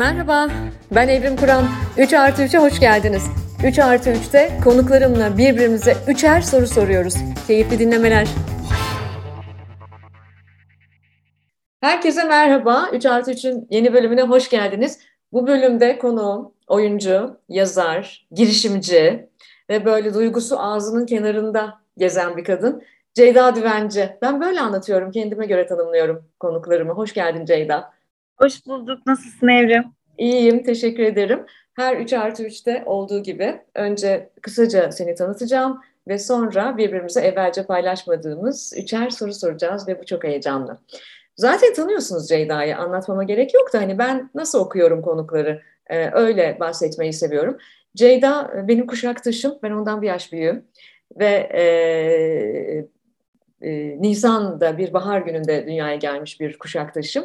Merhaba, ben Evrim Kur'an. 3 artı 3'e hoş geldiniz. 3 artı 3'te konuklarımla birbirimize üçer soru soruyoruz. Keyifli dinlemeler. Herkese merhaba. 3 artı 3'ün yeni bölümüne hoş geldiniz. Bu bölümde konuğum oyuncu, yazar, girişimci ve böyle duygusu ağzının kenarında gezen bir kadın. Ceyda Düvenci. Ben böyle anlatıyorum, kendime göre tanımlıyorum konuklarımı. Hoş geldin Ceyda. Hoş bulduk. Nasılsın Evrim? İyiyim, teşekkür ederim. Her 3 artı 3'te olduğu gibi önce kısaca seni tanıtacağım ve sonra birbirimize evvelce paylaşmadığımız üçer soru soracağız ve bu çok heyecanlı. Zaten tanıyorsunuz Ceyda'yı, anlatmama gerek yok da hani ben nasıl okuyorum konukları e, öyle bahsetmeyi seviyorum. Ceyda e, benim kuşaktaşım, ben ondan bir yaş büyüğüm ve e, e, Nisan'da bir bahar gününde dünyaya gelmiş bir kuşaktaşım.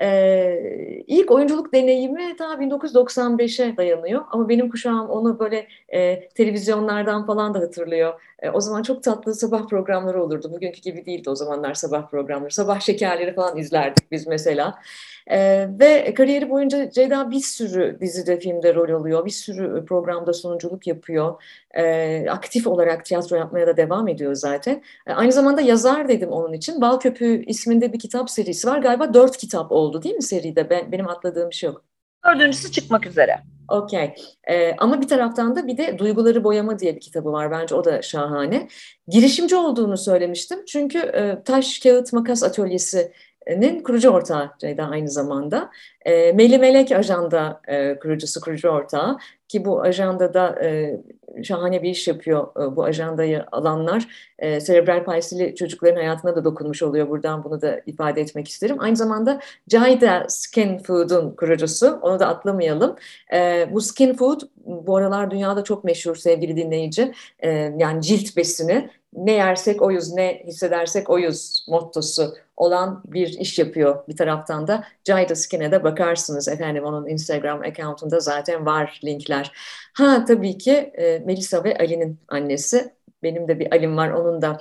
Ee, ilk oyunculuk deneyimi ta 1995'e dayanıyor ama benim kuşağım onu böyle e, televizyonlardan falan da hatırlıyor. E, o zaman çok tatlı sabah programları olurdu. Bugünkü gibi değildi o zamanlar sabah programları. Sabah şekerleri falan izlerdik biz mesela. E, ve kariyeri boyunca Ceyda bir sürü dizide, filmde rol alıyor. Bir sürü programda sunuculuk yapıyor. E, aktif olarak tiyatro yapmaya da devam ediyor zaten. E, aynı zamanda yazar dedim onun için. Bal Köpüğü isminde bir kitap serisi var. Galiba dört kitap oldu değil mi seride? Ben, benim atladığım bir şey yok. Dördüncüsü çıkmak üzere. Okey. Ee, ama bir taraftan da bir de Duyguları Boyama diye bir kitabı var. Bence o da şahane. Girişimci olduğunu söylemiştim. Çünkü e, taş, kağıt, makas atölyesinin kurucu ortağı Ceyda aynı zamanda. E, Meli Melek ajanda e, kurucusu, kurucu ortağı. Ki bu ajandada e, şahane bir iş yapıyor e, bu ajandayı alanlar. E, serebral palsili çocukların hayatına da dokunmuş oluyor. Buradan bunu da ifade etmek isterim. Aynı zamanda Jayda Skin Food'un kurucusu. Onu da atlamayalım. E, bu skin food bu aralar dünyada çok meşhur sevgili dinleyici. E, yani cilt besini. Ne yersek oyuz, ne hissedersek oyuz mottosu olan bir iş yapıyor bir taraftan da. Jayda Skin'e de bakarsınız efendim onun Instagram accountunda zaten var linkler. Ha tabii ki e, Melisa ve Ali'nin annesi. Benim de bir Ali'm var onun da.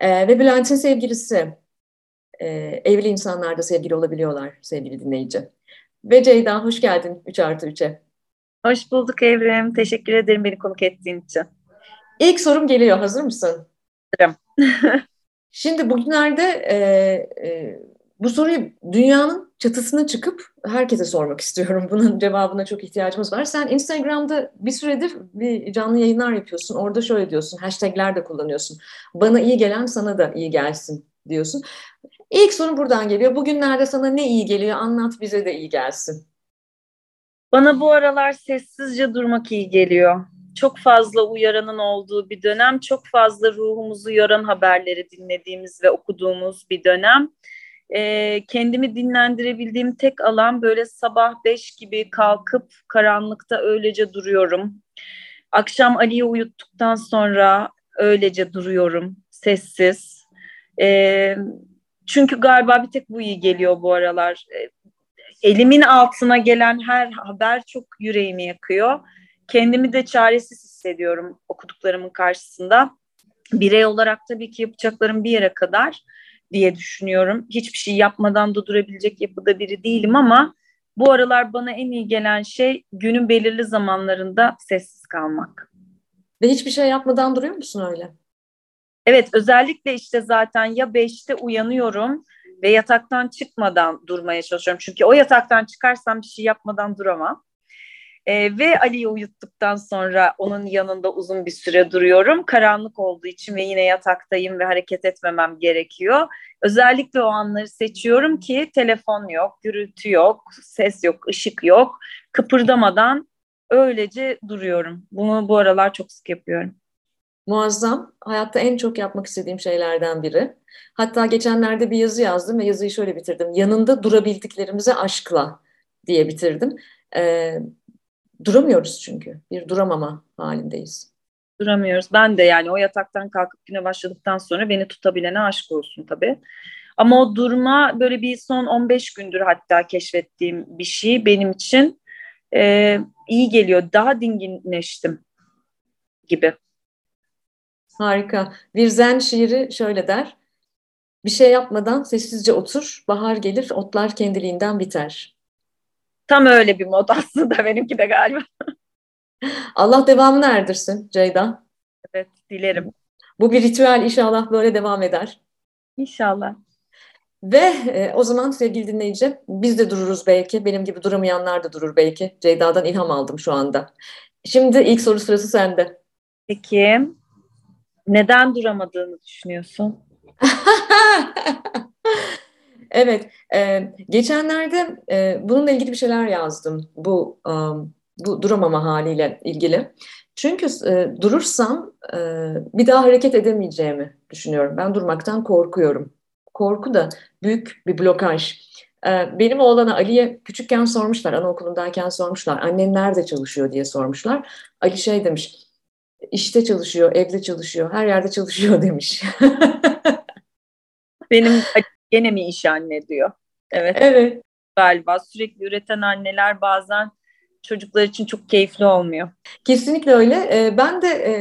E, ve Bülent'in sevgilisi. E, evli insanlar da sevgili olabiliyorlar sevgili dinleyici. Ve Ceyda hoş geldin 3 artı 3'e. Hoş bulduk Evrim. Teşekkür ederim beni konuk ettiğin için. İlk sorum geliyor. Hazır mısın? Hazırım. Şimdi bugünlerde e, e, bu soruyu dünyanın çatısına çıkıp herkese sormak istiyorum. Bunun cevabına çok ihtiyacımız var. Sen Instagram'da bir süredir bir canlı yayınlar yapıyorsun. Orada şöyle diyorsun, hashtagler de kullanıyorsun. Bana iyi gelen sana da iyi gelsin diyorsun. İlk soru buradan geliyor. Bugünlerde sana ne iyi geliyor? Anlat bize de iyi gelsin. Bana bu aralar sessizce durmak iyi geliyor. Çok fazla uyaranın olduğu bir dönem, çok fazla ruhumuzu yoran haberleri dinlediğimiz ve okuduğumuz bir dönem. Ee, kendimi dinlendirebildiğim tek alan böyle sabah beş gibi kalkıp karanlıkta öylece duruyorum. Akşam Ali'yi uyuttuktan sonra öylece duruyorum, sessiz. Ee, çünkü galiba bir tek bu iyi geliyor bu aralar. Ee, elimin altına gelen her haber çok yüreğimi yakıyor. Kendimi de çaresiz hissediyorum okuduklarımın karşısında. Birey olarak tabii ki yapacaklarım bir yere kadar diye düşünüyorum. Hiçbir şey yapmadan da durabilecek yapıda biri değilim ama bu aralar bana en iyi gelen şey günün belirli zamanlarında sessiz kalmak. Ve hiçbir şey yapmadan duruyor musun öyle? Evet özellikle işte zaten ya beşte uyanıyorum ve yataktan çıkmadan durmaya çalışıyorum. Çünkü o yataktan çıkarsam bir şey yapmadan duramam. E, ve Ali'yi uyuttuktan sonra onun yanında uzun bir süre duruyorum. Karanlık olduğu için ve yine yataktayım ve hareket etmemem gerekiyor. Özellikle o anları seçiyorum ki telefon yok, gürültü yok, ses yok, ışık yok. Kıpırdamadan öylece duruyorum. Bunu bu aralar çok sık yapıyorum. Muazzam. Hayatta en çok yapmak istediğim şeylerden biri. Hatta geçenlerde bir yazı yazdım ve yazıyı şöyle bitirdim. Yanında durabildiklerimize aşkla diye bitirdim. Ee, duramıyoruz çünkü. Bir duramama halindeyiz. Duramıyoruz. Ben de yani o yataktan kalkıp güne başladıktan sonra beni tutabilene aşk olsun tabii. Ama o durma böyle bir son 15 gündür hatta keşfettiğim bir şey benim için e, iyi geliyor. Daha dinginleştim gibi. Harika. Bir zen şiiri şöyle der. Bir şey yapmadan sessizce otur, bahar gelir, otlar kendiliğinden biter. Tam öyle bir mod aslında benimki de galiba. Allah devamını erdirsin Ceyda. Evet, dilerim. Bu bir ritüel inşallah böyle devam eder. İnşallah. Ve e, o zaman sevgili dinleyici biz de dururuz belki. Benim gibi duramayanlar da durur belki. Ceyda'dan ilham aldım şu anda. Şimdi ilk soru sırası sende. Peki neden duramadığını düşünüyorsun? evet, e, geçenlerde e, bununla ilgili bir şeyler yazdım. Bu um, bu duramama haliyle ilgili. Çünkü e, durursam e, bir daha hareket edemeyeceğimi düşünüyorum. Ben durmaktan korkuyorum. Korku da büyük bir blokaj. E, benim oğlana Ali'ye küçükken sormuşlar, anaokulundayken sormuşlar. Annen nerede çalışıyor diye sormuşlar. Ali şey demiş, işte çalışıyor, evde çalışıyor, her yerde çalışıyor demiş. Benim gene mi iş anne diyor. Evet. Evet. Galiba sürekli üreten anneler bazen çocuklar için çok keyifli olmuyor. Kesinlikle öyle. Ee, ben de e,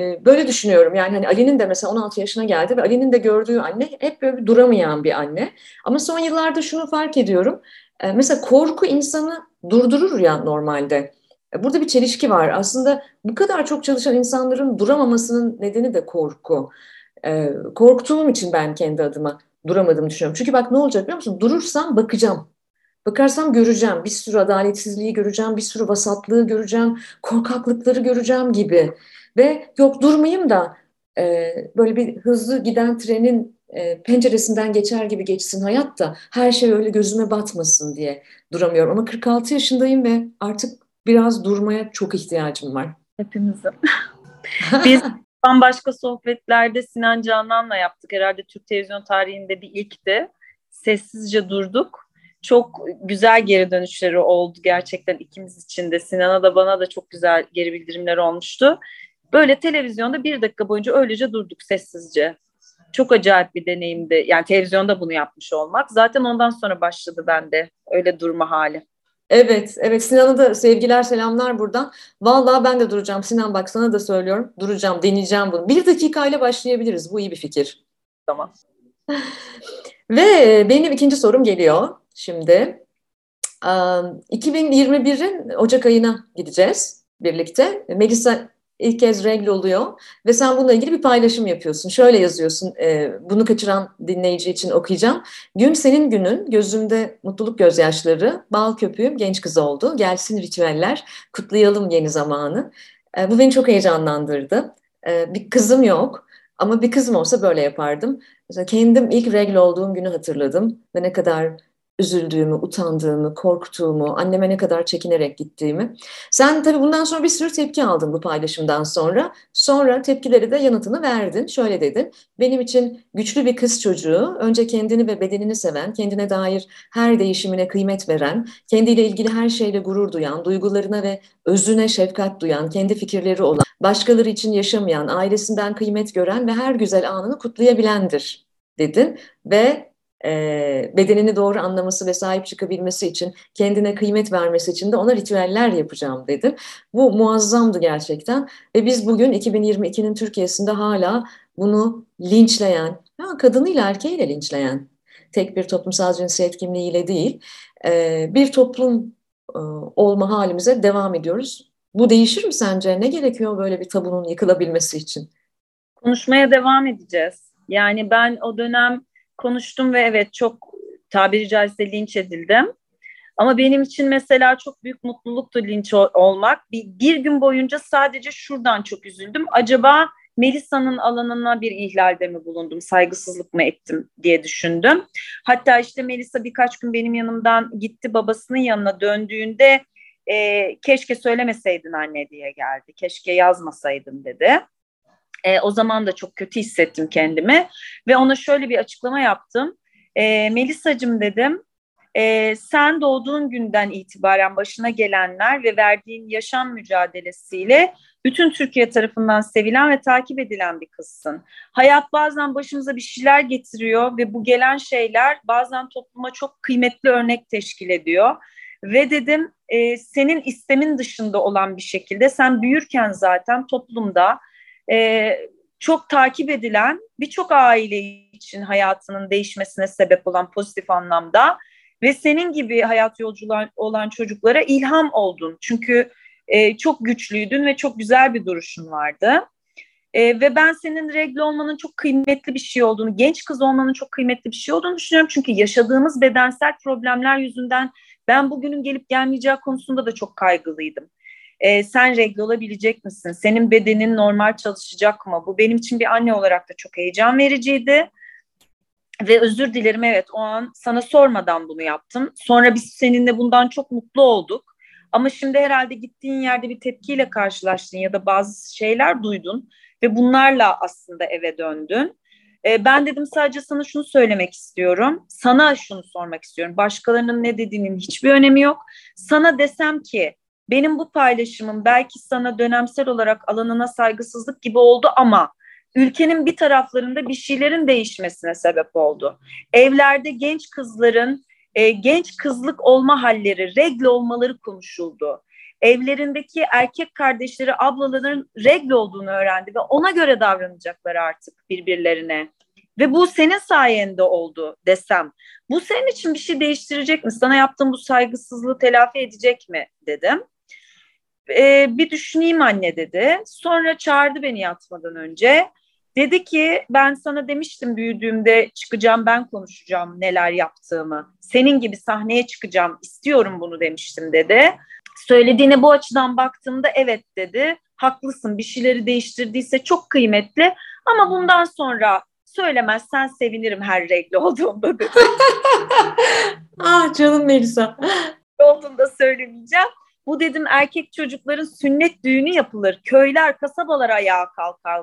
e, böyle düşünüyorum. Yani hani Ali'nin de mesela 16 yaşına geldi ve Ali'nin de gördüğü anne hep böyle duramayan bir anne. Ama son yıllarda şunu fark ediyorum. Ee, mesela korku insanı durdurur ya normalde. E, burada bir çelişki var. Aslında bu kadar çok çalışan insanların duramamasının nedeni de korku. Ee, korktuğum için ben kendi adıma duramadım düşünüyorum. Çünkü bak ne olacak biliyor musun? Durursam bakacağım. Bakarsam göreceğim, bir sürü adaletsizliği göreceğim, bir sürü vasatlığı göreceğim, korkaklıkları göreceğim gibi. Ve yok durmayayım da e, böyle bir hızlı giden trenin e, penceresinden geçer gibi geçsin hayat da her şey öyle gözüme batmasın diye duramıyorum. Ama 46 yaşındayım ve artık biraz durmaya çok ihtiyacım var. Hepimizin. Biz bambaşka sohbetlerde Sinan Canan'la yaptık. Herhalde Türk televizyon tarihinde bir ilkti. Sessizce durduk çok güzel geri dönüşleri oldu gerçekten ikimiz için de. Sinan'a da bana da çok güzel geri bildirimler olmuştu. Böyle televizyonda bir dakika boyunca öylece durduk sessizce. Çok acayip bir deneyimdi. Yani televizyonda bunu yapmış olmak. Zaten ondan sonra başladı bende öyle durma hali. Evet, evet Sinan'a da sevgiler, selamlar buradan. Vallahi ben de duracağım. Sinan bak sana da söylüyorum. Duracağım, deneyeceğim bunu. Bir dakikayla başlayabiliriz. Bu iyi bir fikir. Tamam. Ve benim ikinci sorum geliyor şimdi. 2021'in Ocak ayına gideceğiz birlikte. Melisa ilk kez regl oluyor ve sen bununla ilgili bir paylaşım yapıyorsun. Şöyle yazıyorsun, e, bunu kaçıran dinleyici için okuyacağım. Gün senin günün, gözümde mutluluk gözyaşları, bal köpüğüm genç kız oldu. Gelsin ritüeller, kutlayalım yeni zamanı. E, bu beni çok heyecanlandırdı. E, bir kızım yok ama bir kızım olsa böyle yapardım. Mesela kendim ilk regl olduğum günü hatırladım ve ne kadar üzüldüğümü, utandığımı, korktuğumu, anneme ne kadar çekinerek gittiğimi. Sen tabii bundan sonra bir sürü tepki aldın bu paylaşımdan sonra. Sonra tepkileri de yanıtını verdin. Şöyle dedin, benim için güçlü bir kız çocuğu, önce kendini ve bedenini seven, kendine dair her değişimine kıymet veren, kendiyle ilgili her şeyle gurur duyan, duygularına ve özüne şefkat duyan, kendi fikirleri olan, başkaları için yaşamayan, ailesinden kıymet gören ve her güzel anını kutlayabilendir dedin ve e, bedenini doğru anlaması ve sahip çıkabilmesi için, kendine kıymet vermesi için de ona ritüeller yapacağım dedim. Bu muazzamdı gerçekten ve biz bugün 2022'nin Türkiye'sinde hala bunu linçleyen, ya kadınıyla erkeğiyle linçleyen, tek bir toplumsal cinsiyet kimliğiyle değil, e, bir toplum e, olma halimize devam ediyoruz. Bu değişir mi sence? Ne gerekiyor böyle bir tabunun yıkılabilmesi için? Konuşmaya devam edeceğiz. Yani ben o dönem konuştum ve evet çok tabiri caizse linç edildim. Ama benim için mesela çok büyük mutluluktu linç olmak. Bir, bir gün boyunca sadece şuradan çok üzüldüm. Acaba Melisa'nın alanına bir ihlalde mi bulundum, saygısızlık mı ettim diye düşündüm. Hatta işte Melisa birkaç gün benim yanımdan gitti babasının yanına döndüğünde e, keşke söylemeseydin anne diye geldi, keşke yazmasaydın dedi. E, o zaman da çok kötü hissettim kendimi ve ona şöyle bir açıklama yaptım. E, Melisa'cığım dedim, e, sen doğduğun günden itibaren başına gelenler ve verdiğin yaşam mücadelesiyle bütün Türkiye tarafından sevilen ve takip edilen bir kızsın. Hayat bazen başımıza bir şeyler getiriyor ve bu gelen şeyler bazen topluma çok kıymetli örnek teşkil ediyor. Ve dedim e, senin istemin dışında olan bir şekilde sen büyürken zaten toplumda e, çok takip edilen birçok aile için hayatının değişmesine sebep olan pozitif anlamda ve senin gibi hayat yolculuğu olan çocuklara ilham oldun. Çünkü e, çok güçlüydün ve çok güzel bir duruşun vardı. E, ve ben senin regle olmanın çok kıymetli bir şey olduğunu, genç kız olmanın çok kıymetli bir şey olduğunu düşünüyorum. Çünkü yaşadığımız bedensel problemler yüzünden ben bugünün gelip gelmeyeceği konusunda da çok kaygılıydım. E, sen regle olabilecek misin? Senin bedenin normal çalışacak mı? Bu benim için bir anne olarak da çok heyecan vericiydi. Ve özür dilerim evet o an sana sormadan bunu yaptım. Sonra biz seninle bundan çok mutlu olduk. Ama şimdi herhalde gittiğin yerde bir tepkiyle karşılaştın ya da bazı şeyler duydun ve bunlarla aslında eve döndün. E, ben dedim sadece sana şunu söylemek istiyorum. Sana şunu sormak istiyorum. Başkalarının ne dediğinin hiçbir önemi yok. Sana desem ki benim bu paylaşımım belki sana dönemsel olarak alanına saygısızlık gibi oldu ama ülkenin bir taraflarında bir şeylerin değişmesine sebep oldu. Evlerde genç kızların e, genç kızlık olma halleri, regle olmaları konuşuldu. Evlerindeki erkek kardeşleri, ablaların regle olduğunu öğrendi ve ona göre davranacaklar artık birbirlerine. Ve bu senin sayende oldu desem. Bu senin için bir şey değiştirecek mi? Sana yaptığım bu saygısızlığı telafi edecek mi dedim. Ee, bir düşüneyim anne dedi. Sonra çağırdı beni yatmadan önce. Dedi ki ben sana demiştim büyüdüğümde çıkacağım ben konuşacağım neler yaptığımı. Senin gibi sahneye çıkacağım istiyorum bunu demiştim dedi. Söylediğine bu açıdan baktığımda evet dedi. Haklısın bir şeyleri değiştirdiyse çok kıymetli ama bundan sonra söylemezsen sevinirim her renkli olduğunda dedi. ah canım Melisa. olduğunda söylemeyeceğim. Bu dedim erkek çocukların sünnet düğünü yapılır. Köyler, kasabalar ayağa kalkar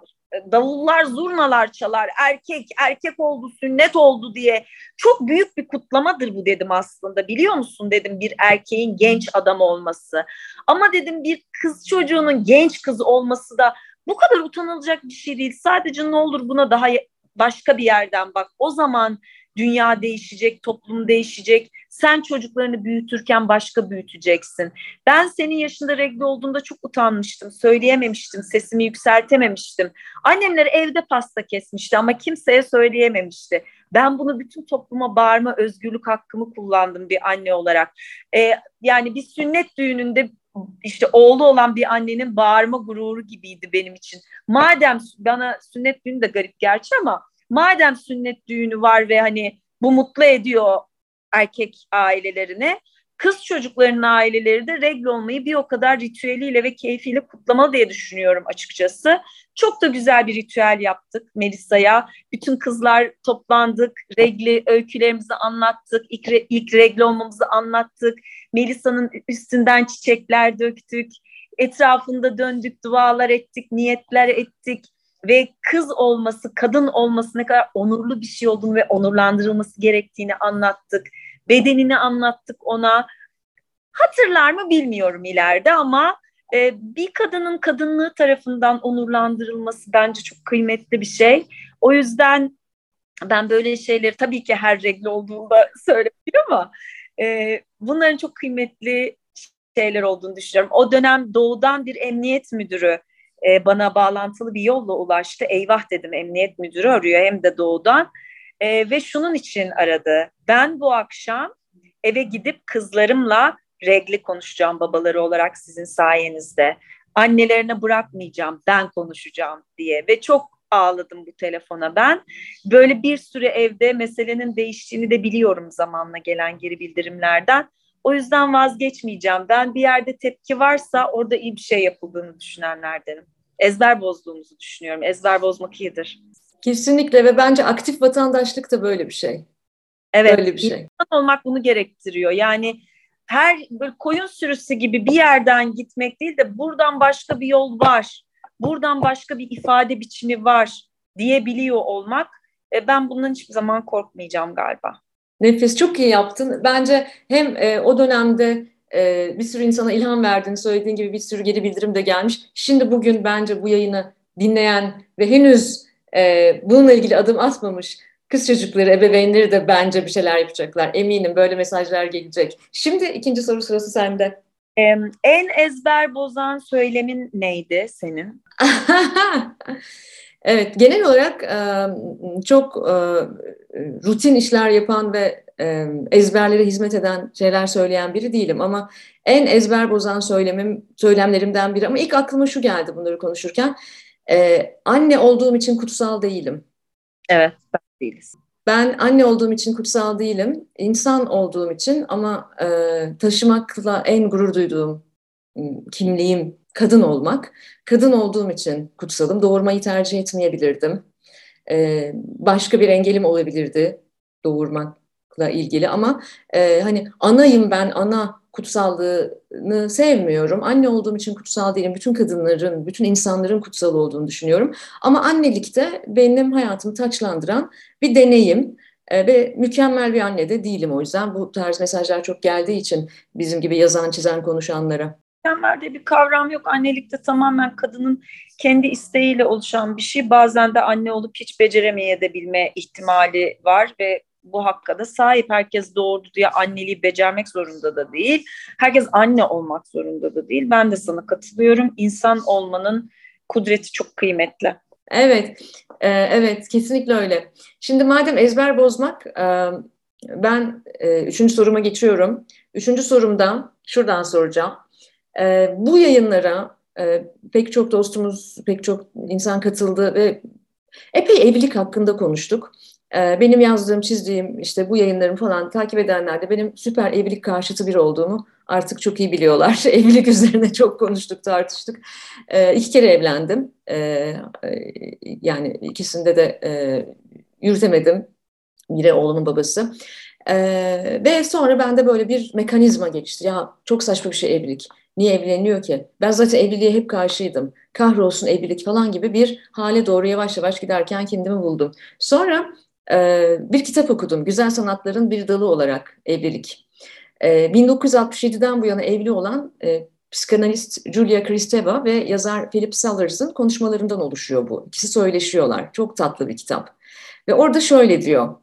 davullar, zurnalar çalar, erkek, erkek oldu, sünnet oldu diye çok büyük bir kutlamadır bu dedim aslında. Biliyor musun dedim bir erkeğin genç adam olması. Ama dedim bir kız çocuğunun genç kız olması da bu kadar utanılacak bir şey değil. Sadece ne olur buna daha başka bir yerden bak. O zaman dünya değişecek, toplum değişecek. Sen çocuklarını büyütürken başka büyüteceksin. Ben senin yaşında regle olduğunda çok utanmıştım. Söyleyememiştim, sesimi yükseltememiştim. Annemler evde pasta kesmişti ama kimseye söyleyememişti. Ben bunu bütün topluma bağırma özgürlük hakkımı kullandım bir anne olarak. Ee, yani bir sünnet düğününde işte oğlu olan bir annenin bağırma gururu gibiydi benim için. Madem bana sünnet düğünü de garip gerçi ama madem sünnet düğünü var ve hani bu mutlu ediyor erkek ailelerini kız çocuklarının aileleri de regle olmayı bir o kadar ritüeliyle ve keyfiyle kutlamalı diye düşünüyorum açıkçası. Çok da güzel bir ritüel yaptık Melisa'ya. Bütün kızlar toplandık, regli öykülerimizi anlattık, ilk, re, ilk regle olmamızı anlattık. Melisa'nın üstünden çiçekler döktük, etrafında döndük, dualar ettik, niyetler ettik ve kız olması, kadın olması ne kadar onurlu bir şey olduğunu ve onurlandırılması gerektiğini anlattık. Bedenini anlattık ona. Hatırlar mı bilmiyorum ileride ama e, bir kadının kadınlığı tarafından onurlandırılması bence çok kıymetli bir şey. O yüzden ben böyle şeyleri tabii ki her regle olduğunda söylemiyorum ama e, bunların çok kıymetli şeyler olduğunu düşünüyorum. O dönem doğudan bir emniyet müdürü e, bana bağlantılı bir yolla ulaştı. Eyvah dedim emniyet müdürü arıyor hem de doğudan. E, ve şunun için aradı. Ben bu akşam eve gidip kızlarımla regli konuşacağım babaları olarak sizin sayenizde. Annelerine bırakmayacağım, ben konuşacağım diye ve çok ağladım bu telefona ben. Böyle bir süre evde meselenin değiştiğini de biliyorum zamanla gelen geri bildirimlerden. O yüzden vazgeçmeyeceğim. Ben bir yerde tepki varsa orada iyi bir şey yapıldığını düşünenlerdenim. Ezber bozduğumuzu düşünüyorum. Ezber bozmak iyidir. Kesinlikle ve bence aktif vatandaşlık da böyle bir şey. Evet. Böyle bir şey. İnsan olmak bunu gerektiriyor. Yani her böyle koyun sürüsü gibi bir yerden gitmek değil de buradan başka bir yol var. Buradan başka bir ifade biçimi var diyebiliyor olmak. E, ben bundan hiçbir zaman korkmayacağım galiba. Nefes çok iyi yaptın. Bence hem e, o dönemde e, bir sürü insana ilham verdiğini söylediğin gibi bir sürü geri bildirim de gelmiş. Şimdi bugün bence bu yayını dinleyen ve henüz e, bununla ilgili adım atmamış kız çocukları, ebeveynleri de bence bir şeyler yapacaklar. Eminim böyle mesajlar gelecek. Şimdi ikinci soru sırası sende. En ezber bozan söylemin neydi senin? Evet, genel olarak çok rutin işler yapan ve e, ezberlere hizmet eden şeyler söyleyen biri değilim ama en ezber bozan söylemim, söylemlerimden biri ama ilk aklıma şu geldi bunları konuşurken. E, anne olduğum için kutsal değilim. Evet, ben değiliz. Ben anne olduğum için kutsal değilim, insan olduğum için ama e, taşımakla en gurur duyduğum kimliğim kadın olmak. Kadın olduğum için kutsalım. Doğurmayı tercih etmeyebilirdim. E, başka bir engelim olabilirdi doğurmakla ilgili ama e, hani anayım ben, ana kutsallığını sevmiyorum. Anne olduğum için kutsal değilim. Bütün kadınların, bütün insanların kutsal olduğunu düşünüyorum. Ama annelikte benim hayatımı taçlandıran bir deneyim. E, ve mükemmel bir anne de değilim o yüzden. Bu tarz mesajlar çok geldiği için bizim gibi yazan, çizen, konuşanlara. Mükemmel de bir kavram yok. Annelikte tamamen kadının kendi isteğiyle oluşan bir şey. Bazen de anne olup hiç beceremeyebilme ihtimali var ve bu hakka da sahip. Herkes doğurdu diye anneliği becermek zorunda da değil. Herkes anne olmak zorunda da değil. Ben de sana katılıyorum. İnsan olmanın kudreti çok kıymetli. Evet, e, evet kesinlikle öyle. Şimdi madem ezber bozmak, e, ben e, üçüncü soruma geçiyorum. Üçüncü sorumda şuradan soracağım. E, bu yayınlara e, pek çok dostumuz, pek çok insan katıldı ve epey evlilik hakkında konuştuk. E, benim yazdığım, çizdiğim, işte bu yayınlarımı falan takip edenler de benim süper evlilik karşıtı biri olduğumu artık çok iyi biliyorlar. evlilik üzerine çok konuştuk, tartıştık. E, iki kere evlendim. E, e, yani ikisinde de e, yürütemedim. Biri oğlumun babası. Ee, ve sonra bende böyle bir mekanizma geçti. Ya çok saçma bir şey evlilik. Niye evleniyor ki? Ben zaten evliliğe hep karşıydım. Kahrolsun evlilik falan gibi bir hale doğru yavaş yavaş giderken kendimi buldum. Sonra bir kitap okudum. Güzel sanatların bir dalı olarak evlilik. E, 1967'den bu yana evli olan e, psikanalist Julia Kristeva ve yazar Philip Sellers'ın konuşmalarından oluşuyor bu. İkisi söyleşiyorlar. Çok tatlı bir kitap. Ve orada şöyle diyor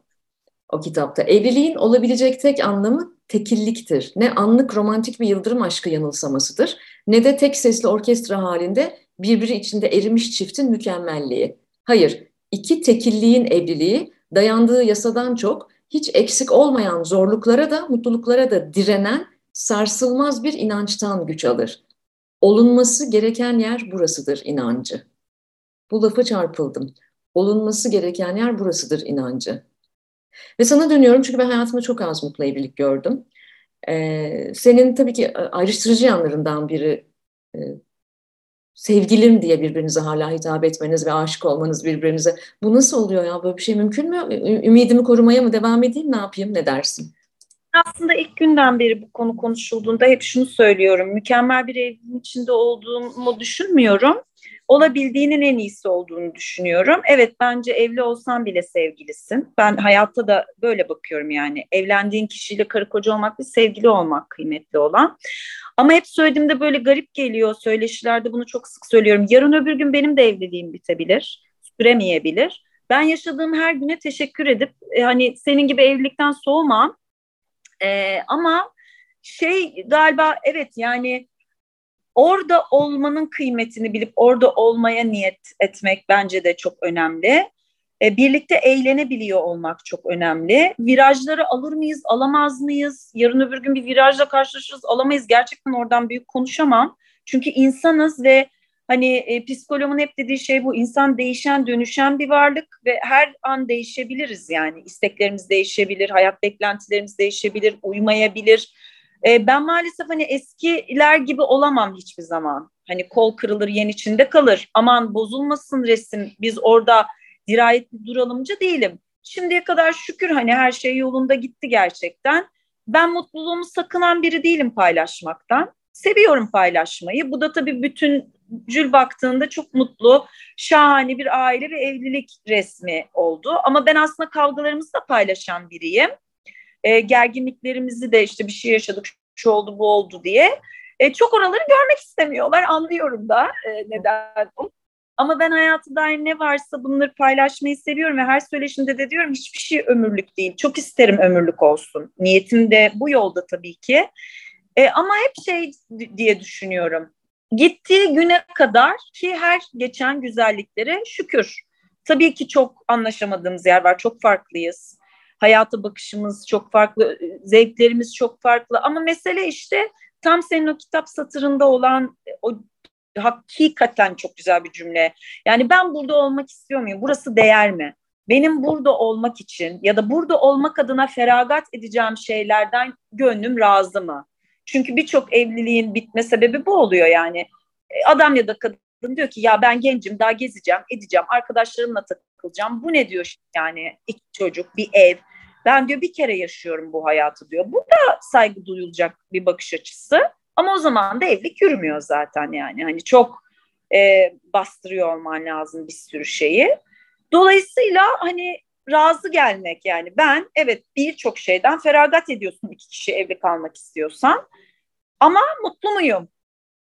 o kitapta. Evliliğin olabilecek tek anlamı tekilliktir. Ne anlık romantik bir yıldırım aşkı yanılsamasıdır ne de tek sesli orkestra halinde birbiri içinde erimiş çiftin mükemmelliği. Hayır, iki tekilliğin evliliği dayandığı yasadan çok hiç eksik olmayan zorluklara da mutluluklara da direnen sarsılmaz bir inançtan güç alır. Olunması gereken yer burasıdır inancı. Bu lafı çarpıldım. Olunması gereken yer burasıdır inancı. Ve sana dönüyorum çünkü ben hayatımda çok az mutlu evlilik gördüm. Ee, senin tabii ki ayrıştırıcı yanlarından biri e, sevgilim diye birbirinize hala hitap etmeniz ve aşık olmanız birbirinize. Bu nasıl oluyor ya? Böyle bir şey mümkün mü? Ümidimi korumaya mı devam edeyim? Ne yapayım? Ne dersin? Aslında ilk günden beri bu konu konuşulduğunda hep şunu söylüyorum. Mükemmel bir evliliğin içinde olduğumu düşünmüyorum olabildiğinin en iyisi olduğunu düşünüyorum. Evet bence evli olsan bile sevgilisin. Ben hayatta da böyle bakıyorum yani. Evlendiğin kişiyle karı koca olmak ve sevgili olmak kıymetli olan. Ama hep söylediğimde böyle garip geliyor. Söyleşilerde bunu çok sık söylüyorum. Yarın öbür gün benim de evliliğim bitebilir. Süremeyebilir. Ben yaşadığım her güne teşekkür edip e, hani senin gibi evlilikten soğumam. E, ama şey galiba evet yani orada olmanın kıymetini bilip orada olmaya niyet etmek bence de çok önemli. E, birlikte eğlenebiliyor olmak çok önemli. Virajları alır mıyız, alamaz mıyız? Yarın öbür gün bir virajla karşılaşırız, alamayız. Gerçekten oradan büyük konuşamam. Çünkü insanız ve hani e, psikologun hep dediği şey bu. İnsan değişen, dönüşen bir varlık ve her an değişebiliriz yani. isteklerimiz değişebilir, hayat beklentilerimiz değişebilir, uymayabilir e, ben maalesef hani eskiler gibi olamam hiçbir zaman. Hani kol kırılır yen içinde kalır. Aman bozulmasın resim biz orada dirayetli duralımcı değilim. Şimdiye kadar şükür hani her şey yolunda gitti gerçekten. Ben mutluluğumu sakınan biri değilim paylaşmaktan. Seviyorum paylaşmayı. Bu da tabii bütüncül baktığında çok mutlu, şahane bir aile ve evlilik resmi oldu. Ama ben aslında kavgalarımızı da paylaşan biriyim e, gerginliklerimizi de işte bir şey yaşadık, şu oldu, bu oldu diye. E, çok oraları görmek istemiyorlar. Anlıyorum da e, neden. Ama ben hayatı dair ne varsa bunları paylaşmayı seviyorum ve her söyleşimde de diyorum hiçbir şey ömürlük değil. Çok isterim ömürlük olsun. Niyetim de bu yolda tabii ki. E, ama hep şey diye düşünüyorum. Gittiği güne kadar ki her geçen güzelliklere şükür. Tabii ki çok anlaşamadığımız yer var, çok farklıyız hayata bakışımız çok farklı, zevklerimiz çok farklı. Ama mesele işte tam senin o kitap satırında olan o hakikaten çok güzel bir cümle. Yani ben burada olmak istiyor muyum? Burası değer mi? Benim burada olmak için ya da burada olmak adına feragat edeceğim şeylerden gönlüm razı mı? Çünkü birçok evliliğin bitme sebebi bu oluyor yani. E, adam ya da kadın diyor ki ya ben gencim daha gezeceğim, edeceğim, arkadaşlarımla takılacağım. Bu ne diyor yani iki çocuk, bir ev. Ben diyor bir kere yaşıyorum bu hayatı diyor. Bu da saygı duyulacak bir bakış açısı. Ama o zaman da evlilik yürümüyor zaten yani. Hani çok e, bastırıyor olman lazım bir sürü şeyi. Dolayısıyla hani razı gelmek yani ben evet birçok şeyden feragat ediyorsun iki kişi evli kalmak istiyorsan ama mutlu muyum?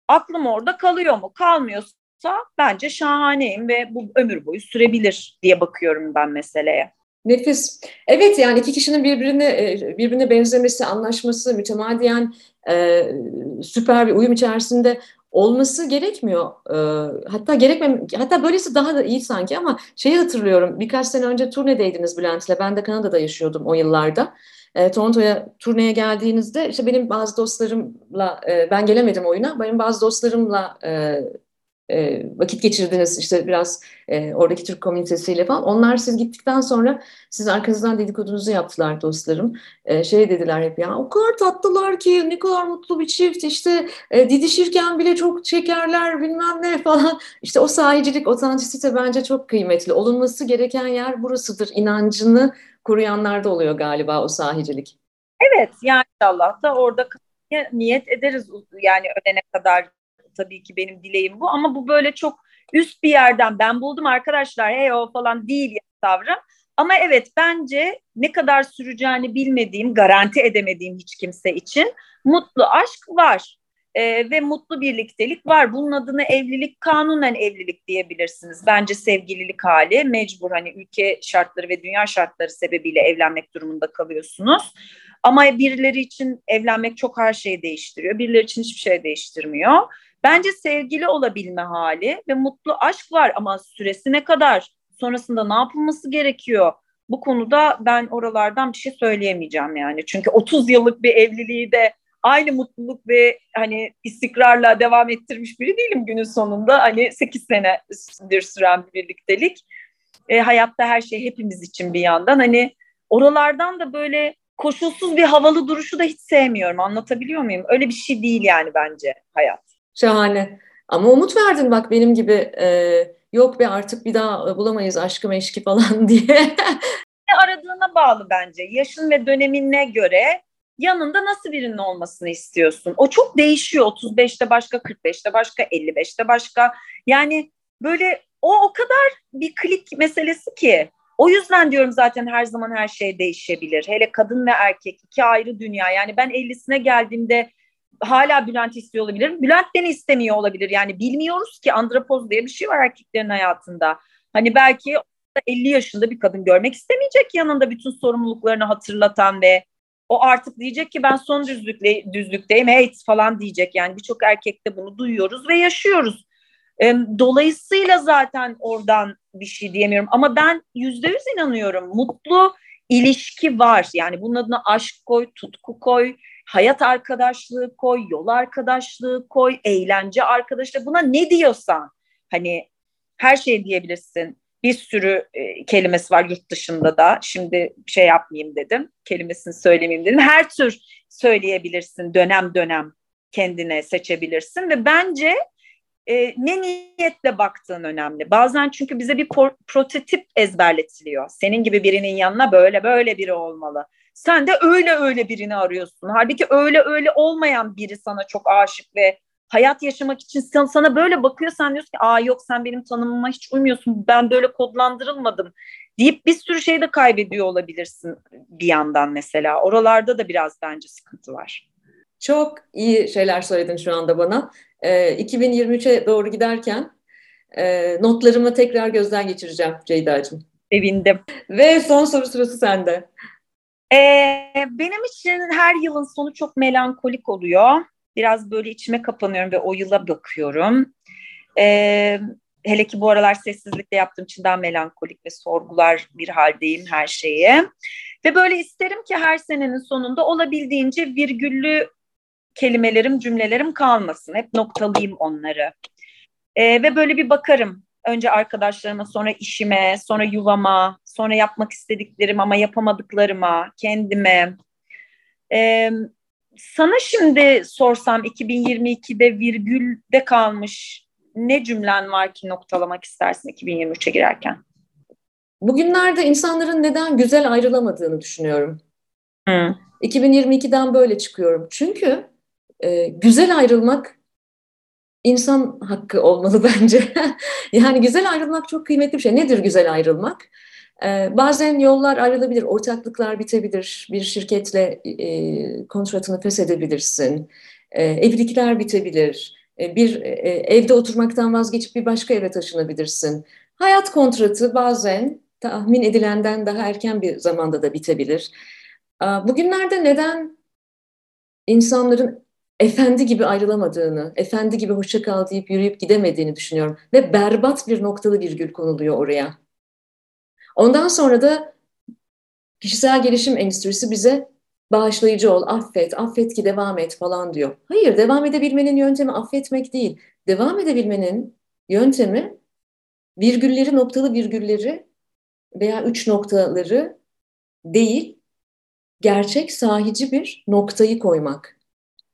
Aklım orada kalıyor mu? Kalmıyorsa bence şahaneyim ve bu ömür boyu sürebilir diye bakıyorum ben meseleye. Nefis. Evet yani iki kişinin birbirine e, birbirine benzemesi, anlaşması, mütemadiyen e, süper bir uyum içerisinde olması gerekmiyor. E, hatta gerekmem hatta böylesi daha da iyi sanki ama şeyi hatırlıyorum. Birkaç sene önce turnedeydiniz Bülent'le. Ben de Kanada'da yaşıyordum o yıllarda. Toronto'ya turneye geldiğinizde işte benim bazı dostlarımla ben gelemedim oyuna. Benim bazı dostlarımla e, vakit geçirdiniz işte biraz e, oradaki Türk komünitesiyle falan. Onlar siz gittikten sonra siz arkanızdan dedikodunuzu yaptılar dostlarım. E, şey dediler hep ya o kadar tatlılar ki ne kadar mutlu bir çift işte e, didişirken bile çok çekerler bilmem ne falan. İşte o sahicilik, otantisite bence çok kıymetli. Olunması gereken yer burasıdır inancını koruyanlar da oluyor galiba o sahicilik. Evet yani inşallah da orada niyet ederiz yani ölene kadar tabii ki benim dileğim bu ama bu böyle çok üst bir yerden ben buldum arkadaşlar hey o falan değil tavrım. Ama evet bence ne kadar süreceğini bilmediğim, garanti edemediğim hiç kimse için mutlu aşk var. Ee, ve mutlu birliktelik var. Bunun adını evlilik, kanunen evlilik diyebilirsiniz. Bence sevgililik hali mecbur hani ülke şartları ve dünya şartları sebebiyle evlenmek durumunda kalıyorsunuz. Ama birileri için evlenmek çok her şeyi değiştiriyor. Birileri için hiçbir şey değiştirmiyor. Bence sevgili olabilme hali ve mutlu aşk var ama süresi ne kadar? Sonrasında ne yapılması gerekiyor? Bu konuda ben oralardan bir şey söyleyemeyeceğim yani. Çünkü 30 yıllık bir evliliği de aynı mutluluk ve hani istikrarla devam ettirmiş biri değilim günün sonunda. Hani 8 senedir süren bir birliktelik. E, hayatta her şey hepimiz için bir yandan. Hani oralardan da böyle koşulsuz bir havalı duruşu da hiç sevmiyorum. Anlatabiliyor muyum? Öyle bir şey değil yani bence hayat. Şahane. Ama umut verdin bak benim gibi e, yok be artık bir daha bulamayız aşkı meşki falan diye. aradığına bağlı bence. Yaşın ve dönemine göre yanında nasıl birinin olmasını istiyorsun? O çok değişiyor. 35'te başka, 45'te başka, 55'te başka. Yani böyle o o kadar bir klik meselesi ki. O yüzden diyorum zaten her zaman her şey değişebilir. Hele kadın ve erkek iki ayrı dünya. Yani ben 50'sine geldiğimde hala Bülent istiyor olabilir. Bülent beni istemiyor olabilir. Yani bilmiyoruz ki andropoz diye bir şey var erkeklerin hayatında. Hani belki 50 yaşında bir kadın görmek istemeyecek yanında bütün sorumluluklarını hatırlatan ve o artık diyecek ki ben son düzlükle, düzlükteyim hey falan diyecek. Yani birçok erkekte bunu duyuyoruz ve yaşıyoruz. Dolayısıyla zaten oradan bir şey diyemiyorum. Ama ben yüzde yüz inanıyorum. Mutlu ilişki var. Yani bunun adına aşk koy, tutku koy, hayat arkadaşlığı koy, yol arkadaşlığı koy, eğlence arkadaşlığı buna ne diyorsan hani her şey diyebilirsin. Bir sürü e, kelimesi var yurt dışında da. Şimdi şey yapmayayım dedim. Kelimesini söylemeyeyim dedim. Her tür söyleyebilirsin. Dönem dönem kendine seçebilirsin ve bence e, ne niyetle baktığın önemli. Bazen çünkü bize bir prototip ezberletiliyor. Senin gibi birinin yanına böyle böyle biri olmalı. Sen de öyle öyle birini arıyorsun. Halbuki öyle öyle olmayan biri sana çok aşık ve hayat yaşamak için sen, sana böyle bakıyor sen diyorsun ki aa yok sen benim tanımıma hiç uymuyorsun ben böyle kodlandırılmadım deyip bir sürü şey de kaybediyor olabilirsin bir yandan mesela. Oralarda da biraz bence sıkıntı var. Çok iyi şeyler söyledin şu anda bana. Ee, 2023'e doğru giderken e, notlarımı tekrar gözden geçireceğim Ceyda'cığım. Sevindim. Ve son soru sırası sende. Ee, benim için her yılın sonu çok melankolik oluyor. Biraz böyle içime kapanıyorum ve o yıla bakıyorum. Ee, hele ki bu aralar sessizlikle yaptığım için daha melankolik ve sorgular bir haldeyim her şeye. Ve böyle isterim ki her senenin sonunda olabildiğince virgüllü kelimelerim, cümlelerim kalmasın. Hep noktalayayım onları. E, ve böyle bir bakarım. Önce arkadaşlarıma, sonra işime, sonra yuvama, sonra yapmak istediklerim ama yapamadıklarıma, kendime. E, sana şimdi sorsam 2022'de virgülde kalmış ne cümlen var ki noktalamak istersin 2023'e girerken? Bugünlerde insanların neden güzel ayrılamadığını düşünüyorum. Hı. 2022'den böyle çıkıyorum. Çünkü e, güzel ayrılmak insan hakkı olmalı bence. yani güzel ayrılmak çok kıymetli bir şey. Nedir güzel ayrılmak? Ee, bazen yollar ayrılabilir, ortaklıklar bitebilir, bir şirketle e, kontratını feshedebilirsin, e, evlilikler bitebilir, e, bir e, evde oturmaktan vazgeçip bir başka eve taşınabilirsin. Hayat kontratı bazen tahmin edilenden daha erken bir zamanda da bitebilir. Bugünlerde neden insanların efendi gibi ayrılamadığını, efendi gibi hoşça kal deyip yürüyüp gidemediğini düşünüyorum. Ve berbat bir noktalı virgül konuluyor oraya. Ondan sonra da kişisel gelişim endüstrisi bize bağışlayıcı ol, affet, affet ki devam et falan diyor. Hayır, devam edebilmenin yöntemi affetmek değil. Devam edebilmenin yöntemi virgülleri, noktalı virgülleri veya üç noktaları değil, gerçek sahici bir noktayı koymak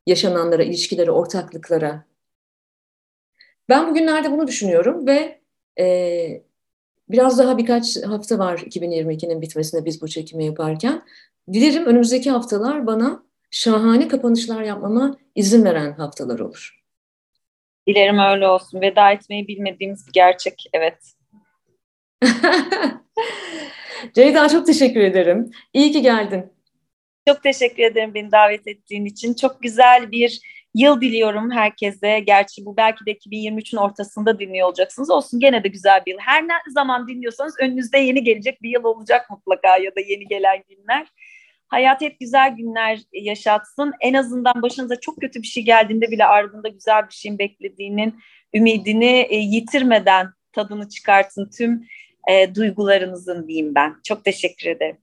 yaşananlara, ilişkilere, ortaklıklara. Ben bugünlerde bunu düşünüyorum ve e, biraz daha birkaç hafta var 2022'nin bitmesine biz bu çekimi yaparken. Dilerim önümüzdeki haftalar bana şahane kapanışlar yapmama izin veren haftalar olur. Dilerim öyle olsun. Veda etmeyi bilmediğimiz bir gerçek, evet. Ceyda çok teşekkür ederim. İyi ki geldin. Çok teşekkür ederim beni davet ettiğin için. Çok güzel bir yıl diliyorum herkese. Gerçi bu belki de 2023'ün ortasında dinliyor olacaksınız. Olsun gene de güzel bir yıl. Her ne zaman dinliyorsanız önünüzde yeni gelecek bir yıl olacak mutlaka ya da yeni gelen günler. Hayat hep güzel günler yaşatsın. En azından başınıza çok kötü bir şey geldiğinde bile ardında güzel bir şeyin beklediğinin ümidini e, yitirmeden tadını çıkartın tüm e, duygularınızın diyeyim ben. Çok teşekkür ederim.